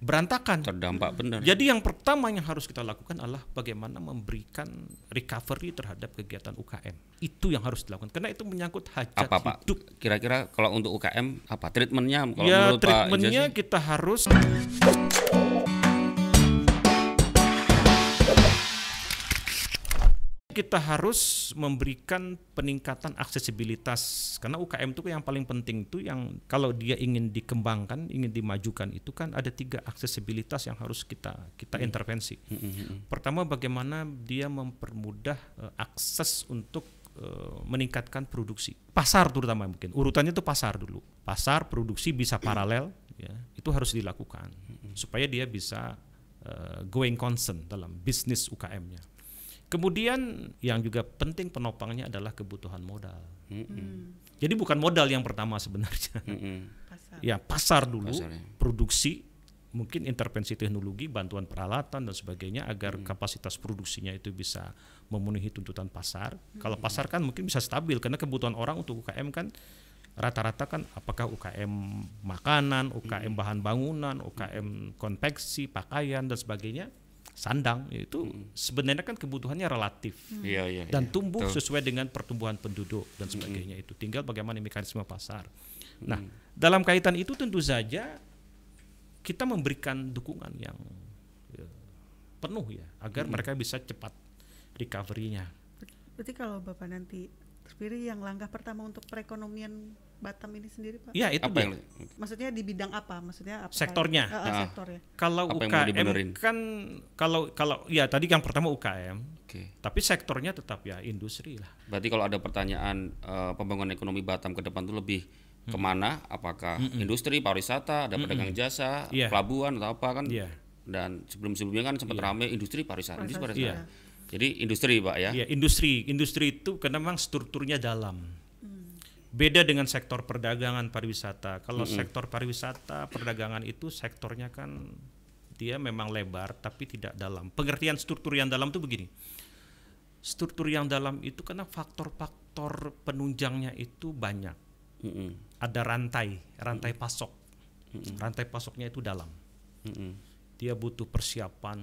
berantakan. Terdampak benar. Jadi yang pertama yang harus kita lakukan adalah bagaimana memberikan recovery terhadap kegiatan UKM. Itu yang harus dilakukan karena itu menyangkut hajat apa Pak? hidup. Kira-kira kalau untuk UKM apa treatmentnya? Kalau ya treatmentnya kita harus kita harus memberikan peningkatan aksesibilitas. Karena UKM itu yang paling penting itu yang kalau dia ingin dikembangkan ingin dimajukan itu kan ada tiga aksesibilitas yang harus kita kita intervensi. Pertama bagaimana dia mempermudah eh, akses untuk eh, meningkatkan produksi. Pasar terutama mungkin. Urutannya itu pasar dulu. Pasar produksi bisa paralel ya itu harus dilakukan supaya dia bisa eh, going concern dalam bisnis UKM-nya Kemudian yang juga penting penopangnya adalah kebutuhan modal. Jadi bukan modal yang pertama sebenarnya. Mm-mm. Pasar. Ya pasar dulu, Pasar, ya. produksi, mungkin intervensi teknologi, bantuan peralatan dan sebagainya agar kapasitas produksinya itu bisa memenuhi tuntutan pasar. Kalau pasar kan mungkin bisa stabil karena kebutuhan orang untuk UKM kan rata-rata kan apakah UKM makanan, UKM bahan bangunan, UKM konveksi, pakaian dan sebagainya, sandang itu sebenarnya kan kebutuhannya relatif Iya iya. dan iya. tumbuh Betul. sesuai dengan pertumbuhan penduduk dan sebagainya itu tinggal bagaimana mekanisme pasar. Nah, dalam kaitan itu tentu saja kita memberikan dukungan yang ya, penuh ya agar mereka bisa cepat recovery-nya. Berarti kalau Bapak nanti terpilih yang langkah pertama untuk perekonomian Batam ini sendiri Pak? Ya, itu Apa dia. yang Maksudnya di bidang apa? Maksudnya apa? Sektornya. Ah, Ah. sektornya. Kalau Apa yang mau UKM dibenerin? kan kalau kalau ya tadi yang pertama UKM, Oke. tapi sektornya tetap ya industri lah. Berarti kalau ada pertanyaan eh, pembangunan ekonomi Batam ke depan itu lebih ke mana? Apakah industri, pariwisata, ada pedagang jasa, Iya. pelabuhan atau apa kan? Iya. Dan sebelum-sebelumnya kan sempat ramai industri pariwisata. Industri Pariwisata. pariwisata. Jadi industri pak ya. Iya, industri. Industri itu karena memang strukturnya dalam. Beda dengan sektor perdagangan pariwisata. Kalau sektor pariwisata, perdagangan itu sektornya kan dia memang lebar tapi tidak dalam. Pengertian struktur yang dalam itu begini. Struktur yang dalam itu karena faktor-faktor penunjangnya itu banyak. Mm-mm. Ada rantai, rantai pasok. Rantai pasoknya itu dalam. Mm-mm. Dia butuh persiapan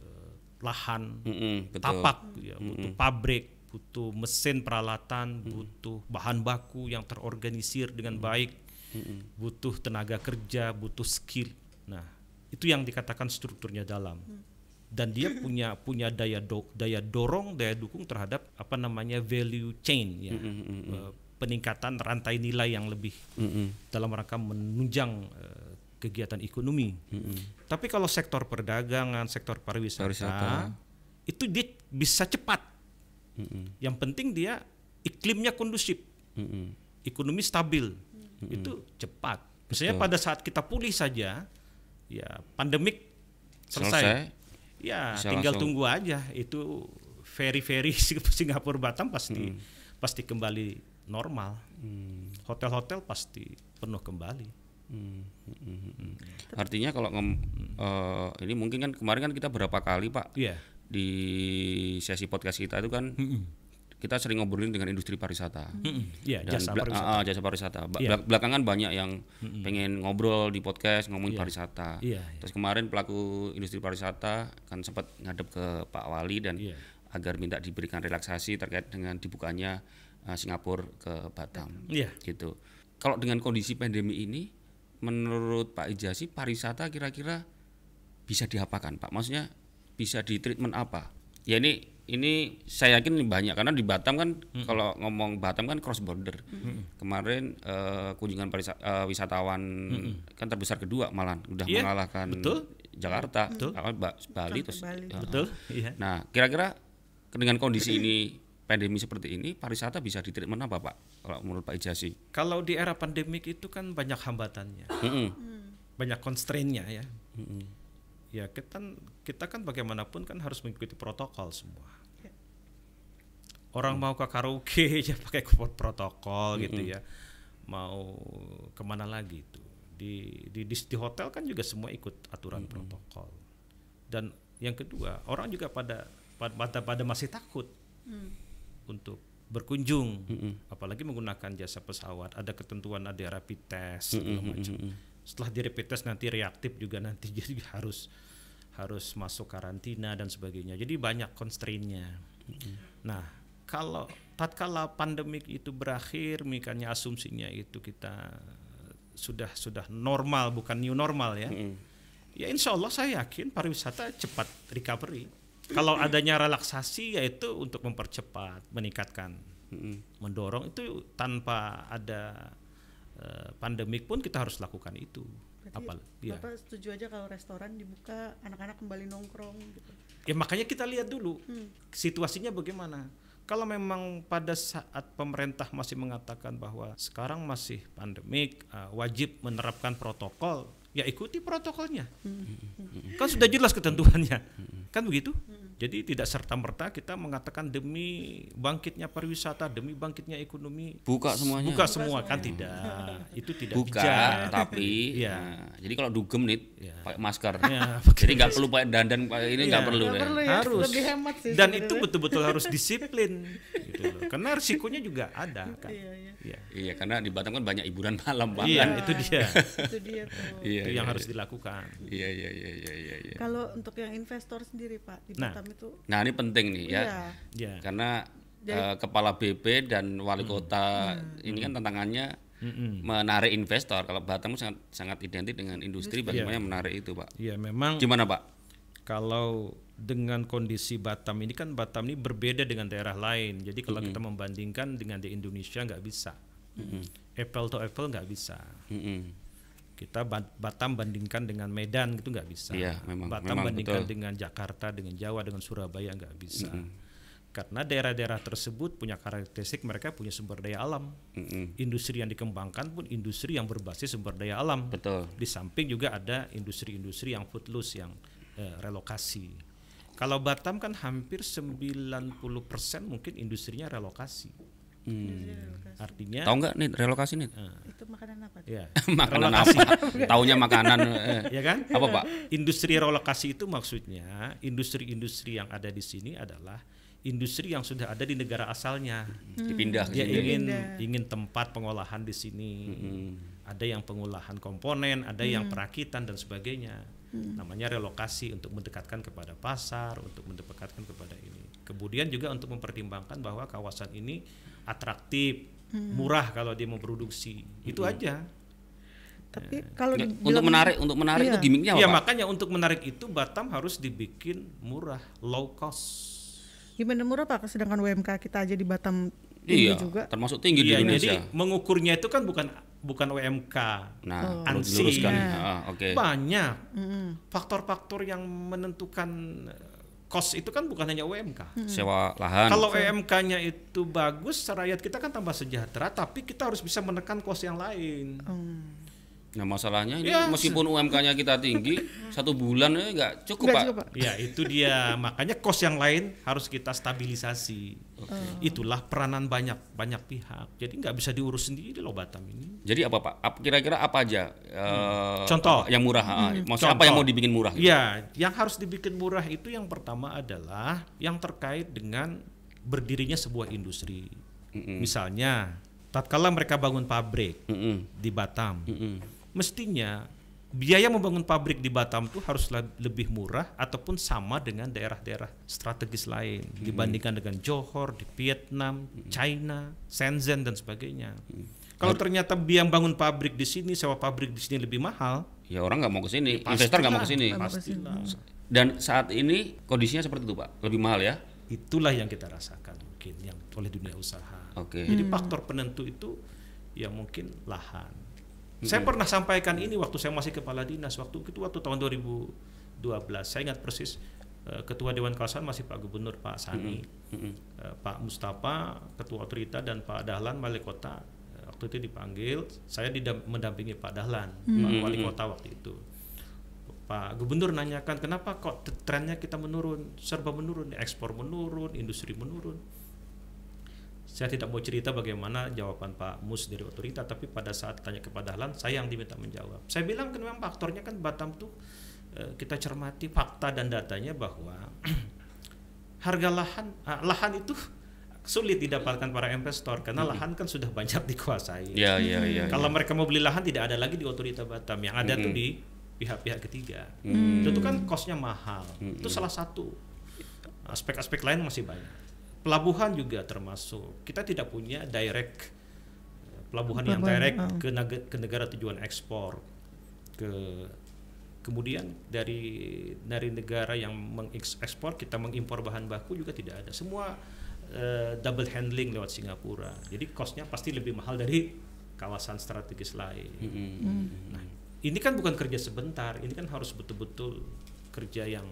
eh, lahan, Mm-mm, betul. tapak ya, butuh pabrik butuh mesin peralatan butuh bahan baku yang terorganisir dengan baik butuh tenaga kerja butuh skill. Nah itu yang dikatakan strukturnya dalam. Dan dia punya punya daya do- daya dorong daya dukung terhadap apa namanya value chain ya. Eh, peningkatan rantai nilai yang lebih Mm-mm. dalam rangka menunjang eh, kegiatan ekonomi. Tapi kalau sektor perdagangan, sektor pariwisata, Pariwisata. itu dia bisa cepat. Mm-mm. Yang penting dia iklimnya kondusif, Mm-mm. ekonomi stabil, itu cepat. Misalnya pada saat kita pulih saja, ya pandemik selesai, Selesai. ya Bisa tinggal langsung. tunggu aja. Itu ferry-ferry Singapura Batam pasti pasti kembali normal. Hotel-hotel pasti penuh kembali. Hmm, hmm, hmm, hmm. Artinya kalau ngem- eh, ini mungkin kan kemarin kan kita berapa kali pak Iya. Di sesi podcast kita itu kan kita sering ngobrolin dengan industri pariwisata. Mm-mm. Iya, Dan jasa pariwisata. ah, jasa pariwisata. Ba- Iya. belak- Belakangan banyak yang pengen ngobrol di podcast ngomongin pariwisata. Iya, iya. Terus kemarin pelaku industri pariwisata kan sempat ngadep ke Pak Wali dan Iya. agar minta diberikan relaksasi terkait dengan dibukanya eh, Singapura ke Batam. Iya. Gitu. Kalau dengan kondisi pandemi ini, menurut Pak Ijasi pariwisata kira-kira bisa diapakan, Pak? Maksudnya bisa di treatment apa? Ya ini ini saya yakin ini banyak karena di Batam kan kalau ngomong Batam kan cross border. Kemarin eh, kunjungan parisa- eh, wisatawan kan terbesar kedua malah udah Iya, mengalahkan betul. Jakarta, Ba- Bali Sampai terus. Bali. ya, Betul? Iya. Nah, kira-kira dengan kondisi ini pandemi seperti ini pariwisata bisa di treatment apa, Pak? Kalau menurut Pak Ijasi? Kalau di era pandemik itu kan banyak hambatannya, Mm-mm. banyak constraint-nya ya. Ya kita kan kita kan bagaimanapun kan harus mengikuti protokol semua. Ya. Orang mau ke karaoke ya pakai protokol gitu ya. Mau ke mana lagi itu? Di, di di di hotel kan juga semua ikut aturan protokol. Dan yang kedua orang juga pada pada pada masih takut untuk berkunjung, apalagi menggunakan jasa pesawat. Ada ketentuan ada rapid test segala macam. Setelah di rapid test nanti reaktif juga nanti jadi harus harus masuk karantina dan sebagainya. Jadi banyak constraint-nya. Nah, kalau tatkala pandemik itu berakhir, misalnya asumsinya itu kita sudah sudah normal bukan new normal ya. Ya insya Allah saya yakin pariwisata cepat recovery. Kalau adanya relaksasi yaitu untuk mempercepat, meningkatkan, mendorong itu tanpa ada eh, pandemik pun kita harus lakukan itu. Berarti Apal, ya. Bapak setuju aja kalau restoran dibuka, anak-anak kembali nongkrong gitu. Ya makanya kita lihat dulu situasinya bagaimana. Kalau memang pada saat pemerintah masih mengatakan bahwa sekarang masih pandemik, uh, wajib menerapkan protokol, ya ikuti protokolnya. Kan sudah jelas ketentuannya. Kan begitu? Jadi tidak serta merta kita mengatakan demi bangkitnya pariwisata, demi bangkitnya ekonomi Buka semuanya. buka semua kan tidak. Itu tidak Buka, bijak. tapi Iya. nah, jadi kalau dugem nih Iya. pakai masker. Ya, jadi nggak perlu pakai dandan pakai ini nggak Iya. perlu Nggak deh. perlu ya, harus lebih hemat sih dan sebenarnya. itu betul-betul harus disiplin gitu loh. karena risikonya juga ada kan Iya, iya. Iya. Iya, karena di Batam kan banyak hiburan malam, Pak. Iya, itu dia itu dia tuh. Iya, itu iya, yang harus iya. dilakukan Iya, iya, iya, iya, iya, iya. Kalau untuk yang investor sendiri Pak di Nah. Batam itu Nah, ini penting nih ya. Iya. ya Karena Jadi- eh, kepala BP dan wali Hmm. kota ini kan tantangannya Mm-mm. menarik investor. Kalau Batam sangat sangat identik dengan industri, bagaimana menarik itu, Pak? ya memang Gimana, Pak? kalau dengan kondisi Batam ini kan Batam ini berbeda dengan daerah lain jadi kalau kita membandingkan dengan di Indonesia nggak bisa apple to apple nggak bisa Mm-mm. kita Ba- Batam bandingkan dengan Medan gitu nggak bisa. Iya, memang- Batam memang bandingkan betul. dengan Jakarta, dengan Jawa, dengan Surabaya nggak bisa. Karena daerah-daerah tersebut punya karakteristik mereka punya sumber daya alam. Mm-mm. Industri yang dikembangkan pun industri yang berbasis sumber daya alam. Betul. Di samping juga ada industri-industri yang foodless yang eh, relokasi. Kalau Batam kan hampir 90% mungkin industrinya relokasi. Artinya Tahu nggak nih relokasi nih? itu makanan apa? tuh? ya, makanan relokasi. apa? Taunya makanan. eh. ya kan? Apa, Pak? Industri relokasi itu maksudnya industri-industri yang ada di sini adalah industri yang sudah ada di negara asalnya. Dipindah ke Dia sini. ingin Pindah. ingin tempat pengolahan di sini. Ada yang pengolahan komponen, ada yang perakitan dan sebagainya. Namanya relokasi untuk mendekatkan kepada pasar, untuk mendekatkan kepada ini. Kemudian juga untuk mempertimbangkan bahwa kawasan ini atraktif, murah kalau dia memproduksi. Itu aja. Tapi kalau Nggak, dibilang- untuk menarik, untuk menarik Iya. itu gimmicknya apa, Ya makanya untuk menarik itu Batam harus dibikin murah, low cost. gimana murah Pak? Sedangkan UMK kita aja di Batam Iya, tinggi juga. termasuk tinggi Iya, di Indonesia. jadi mengukurnya itu kan bukan bukan UMK. nah, Oh. ANSI. Iya. Ah, Oke. Banyak faktor-faktor yang menentukan eh, cost itu kan bukan hanya UMK. Sewa lahan. Kalau UMK-nya itu bagus, rakyat kita kan tambah sejahtera, tapi kita harus bisa menekan cost yang lain. Hmm. Nah, masalahnya ini Ya, meskipun UMK-nya kita tinggi, satu bulan eh, nggak cukup, Nggak Pak. cukup, Pak. Ya itu dia makanya kos yang lain harus kita stabilisasi. Itulah peranan banyak banyak pihak. Jadi nggak bisa diurus sendiri loh Batam ini. Jadi apa, Pak? Kira-kira apa aja? eh, Contoh. yang murah. ah. Maksudnya apa Contoh. yang mau dibikin murah? gitu? Ya, yang harus dibikin murah itu yang pertama adalah yang terkait dengan berdirinya sebuah industri. Misalnya, tatkala mereka bangun pabrik Mm-mm. di Batam, Mm-mm. Mestinya biaya membangun pabrik di Batam itu harus lebih murah ataupun sama dengan daerah-daerah strategis lain dibandingkan dengan Johor di Vietnam, China, Shenzhen dan sebagainya. Kalau ternyata biaya bangun pabrik di sini, sewa pabrik di sini lebih mahal, Ya orang nggak mau ke sini, investor nggak mau ke sini. pastilah. Dan saat ini kondisinya seperti itu, Pak. Lebih mahal ya? Itulah yang kita rasakan mungkin yang oleh dunia usaha. Oke. Jadi faktor penentu itu ya mungkin lahan. Saya pernah sampaikan ini waktu saya masih kepala dinas waktu itu waktu tahun 2012. Saya ingat persis eh, ketua dewan kawasan masih Pak Gubernur Pak Sani, Mm-mm. Eh, Pak Mustafa ketua otorita dan Pak Dahlan wali kota eh, waktu itu dipanggil. Saya mendampingi Pak Dahlan, Pak wali kota waktu itu. Pak Gubernur nanyakan kenapa kok trennya kita menurun, serba menurun, ekspor menurun, industri menurun. Saya tidak mau cerita bagaimana jawaban Pak Mus dari otorita, tapi pada saat tanya ke Pak Dahlan, saya yang diminta menjawab. Saya bilang kan memang faktornya kan Batam tuh eh, kita cermati fakta dan datanya bahwa harga lahan ah, lahan itu sulit didapatkan para investor karena lahan kan sudah banyak dikuasai. Ya, ya, ya. Kalau mereka mau beli lahan tidak ada lagi di otorita Batam, yang ada tuh di pihak-pihak ketiga. Hmm. Itu kan kosnya mahal. Itu salah satu. Aspek-aspek lain masih banyak. Pelabuhan juga termasuk. Kita tidak punya direct eh, pelabuhan yang direct oh. ke, neg- ke negara tujuan ekspor. Ke kemudian dari dari negara yang mengekspor kita mengimpor bahan baku juga tidak ada. Semua eh, double handling lewat Singapura. Jadi costnya pasti lebih mahal dari kawasan strategis lain. Nah, ini kan bukan kerja sebentar, ini kan harus betul-betul kerja yang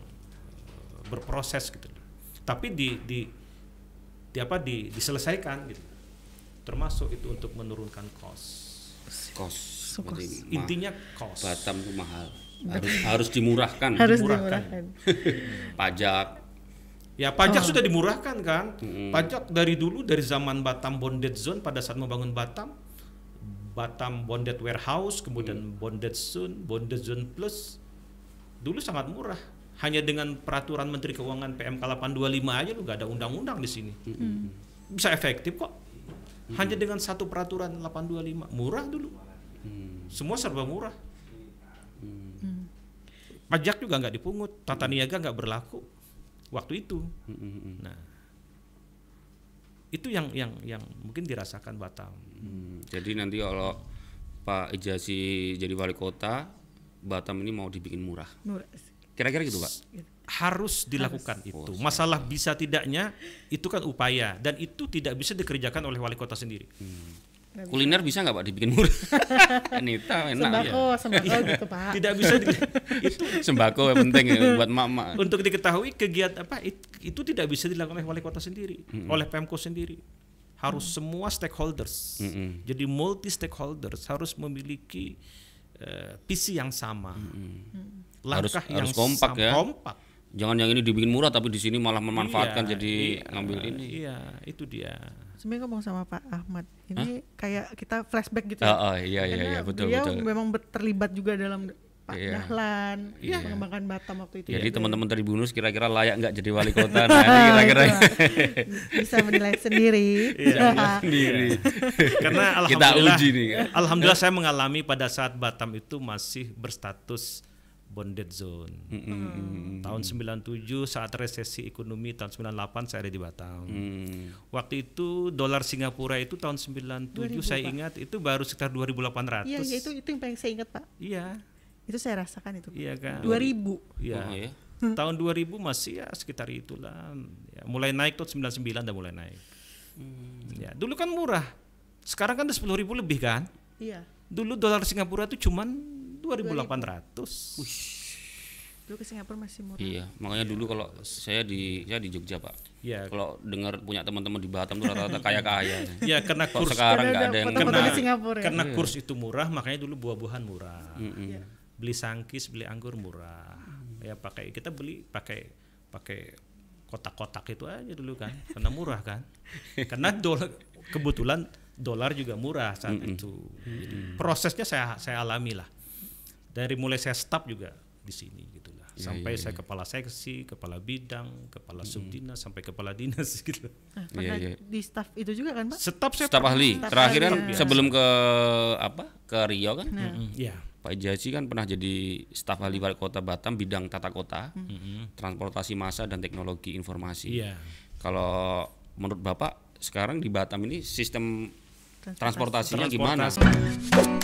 eh, berproses gitu. Tapi di di di apa di diselesaikan gitu. Termasuk itu untuk menurunkan cost. Kos. Ma- Intinya cost. Batam itu mahal. Harus harus dimurahkan. Harus dimurahkan. dimurahkan. Pajak. Ya pajak sudah dimurahkan kan. Pajak dari dulu dari zaman Batam Bonded Zone pada saat membangun Batam, Batam Bonded Warehouse, kemudian Bonded Zone, Bonded Zone Plus, dulu sangat murah. Hanya dengan peraturan Menteri Keuangan PMK 825 aja lu gak ada undang-undang di sini. Bisa efektif kok. Hanya dengan satu peraturan 825 murah dulu. Semua serba murah. Pajak juga nggak dipungut, tata niaga nggak berlaku waktu itu. Nah, itu yang yang yang mungkin dirasakan Batam. Hmm, jadi nanti kalau Pak Ijasi jadi wali kota, Batam ini mau dibikin murah. Murah. Kira-kira gitu, Pak. Harus dilakukan itu. Masalah bisa tidaknya itu kan upaya dan itu tidak bisa dikerjakan oleh wali kota sendiri. Kuliner bisa nggak Pak dibikin murah? Anita enak ya. Sembako, sembako gitu Pak. Tidak bisa di- itu Sembako yang penting ya buat mak-mak. untuk diketahui kegiatan apa it- itu tidak bisa dilakukan oleh wali kota sendiri, oleh Pemko sendiri. Harus semua stakeholders. Mm-mm. Jadi multi stakeholders harus memiliki eh, visi yang sama. Langkah Harus- yang harus kompak ya. kompak. Jangan yang ini dibikin murah tapi di sini malah memanfaatkan Iya, jadi iya, ngambil ini. Iya, itu dia. Sebenarnya ngomong sama Pak Ahmad, ini kayak kita flashback gitu Oh, oh, iya iya Karena iya betul beliau betul. memang terlibat juga dalam Pak Iya. Dahlan, mengembangkan Batam waktu itu. Jadi juga. teman-teman Tribunus kira-kira layak nggak jadi wali kota? Nah, Ah, kira-kira lah. bisa menilai sendiri. sendiri. Karena Kita alhamdulillah uji nih, kan? alhamdulillah saya mengalami pada saat Batam itu masih berstatus bonded zone. Tahun 97 saat resesi ekonomi tahun 98 saya ada di Batam. Hmm. Waktu itu dolar Singapura itu tahun 97 saya ingat itu baru sekitar 2800. Iya, ya, itu itu yang paling saya ingat Pak. Iya, Itu saya rasakan itu. iya kan. 2000. Iya. Oh, ya. Tahun 2000 masih ya sekitar itulah. Ya, mulai naik tuh 99 udah mulai naik. Ya, dulu kan murah. Sekarang kan udah 10.000 lebih kan? Iya. Dulu dolar Singapura itu cuman 2.800. Dulu ke Singapura masih murah. Iya, makanya dulu kalau saya di saya di Jogja pak. Ya, Kalau dengar punya teman-teman di Batam tuh rata-rata kaya-kaya. ya karena kurs sekarang Karena nggak ada yang Singapura ya. karena kurs itu murah makanya dulu buah-buahan murah. Iya. Beli sangkis, beli anggur murah. Ya pakai kita beli pakai pakai kotak-kotak itu aja dulu kan karena murah kan. karena dolar kebetulan dolar juga murah saat itu. Jadi prosesnya saya saya alami lah. Dari mulai saya staf juga di sini gitu lah. Sampai saya kepala seksi, kepala bidang, kepala subdinas sampai kepala dinas gitu. Nah, Iya, iya. di staff itu juga kan Pak? Staf saya Staf ahli. Staf Terakhir kan ya. sebelum ke apa? Ke Rio kan? Mm, Iya. Pak Jaji kan pernah jadi staf ahli wali kota Batam bidang tata kota, transportasi massa dan teknologi informasi. Iya. Kalau menurut Bapak sekarang di Batam ini sistem transportasinya Transportasi. gimana?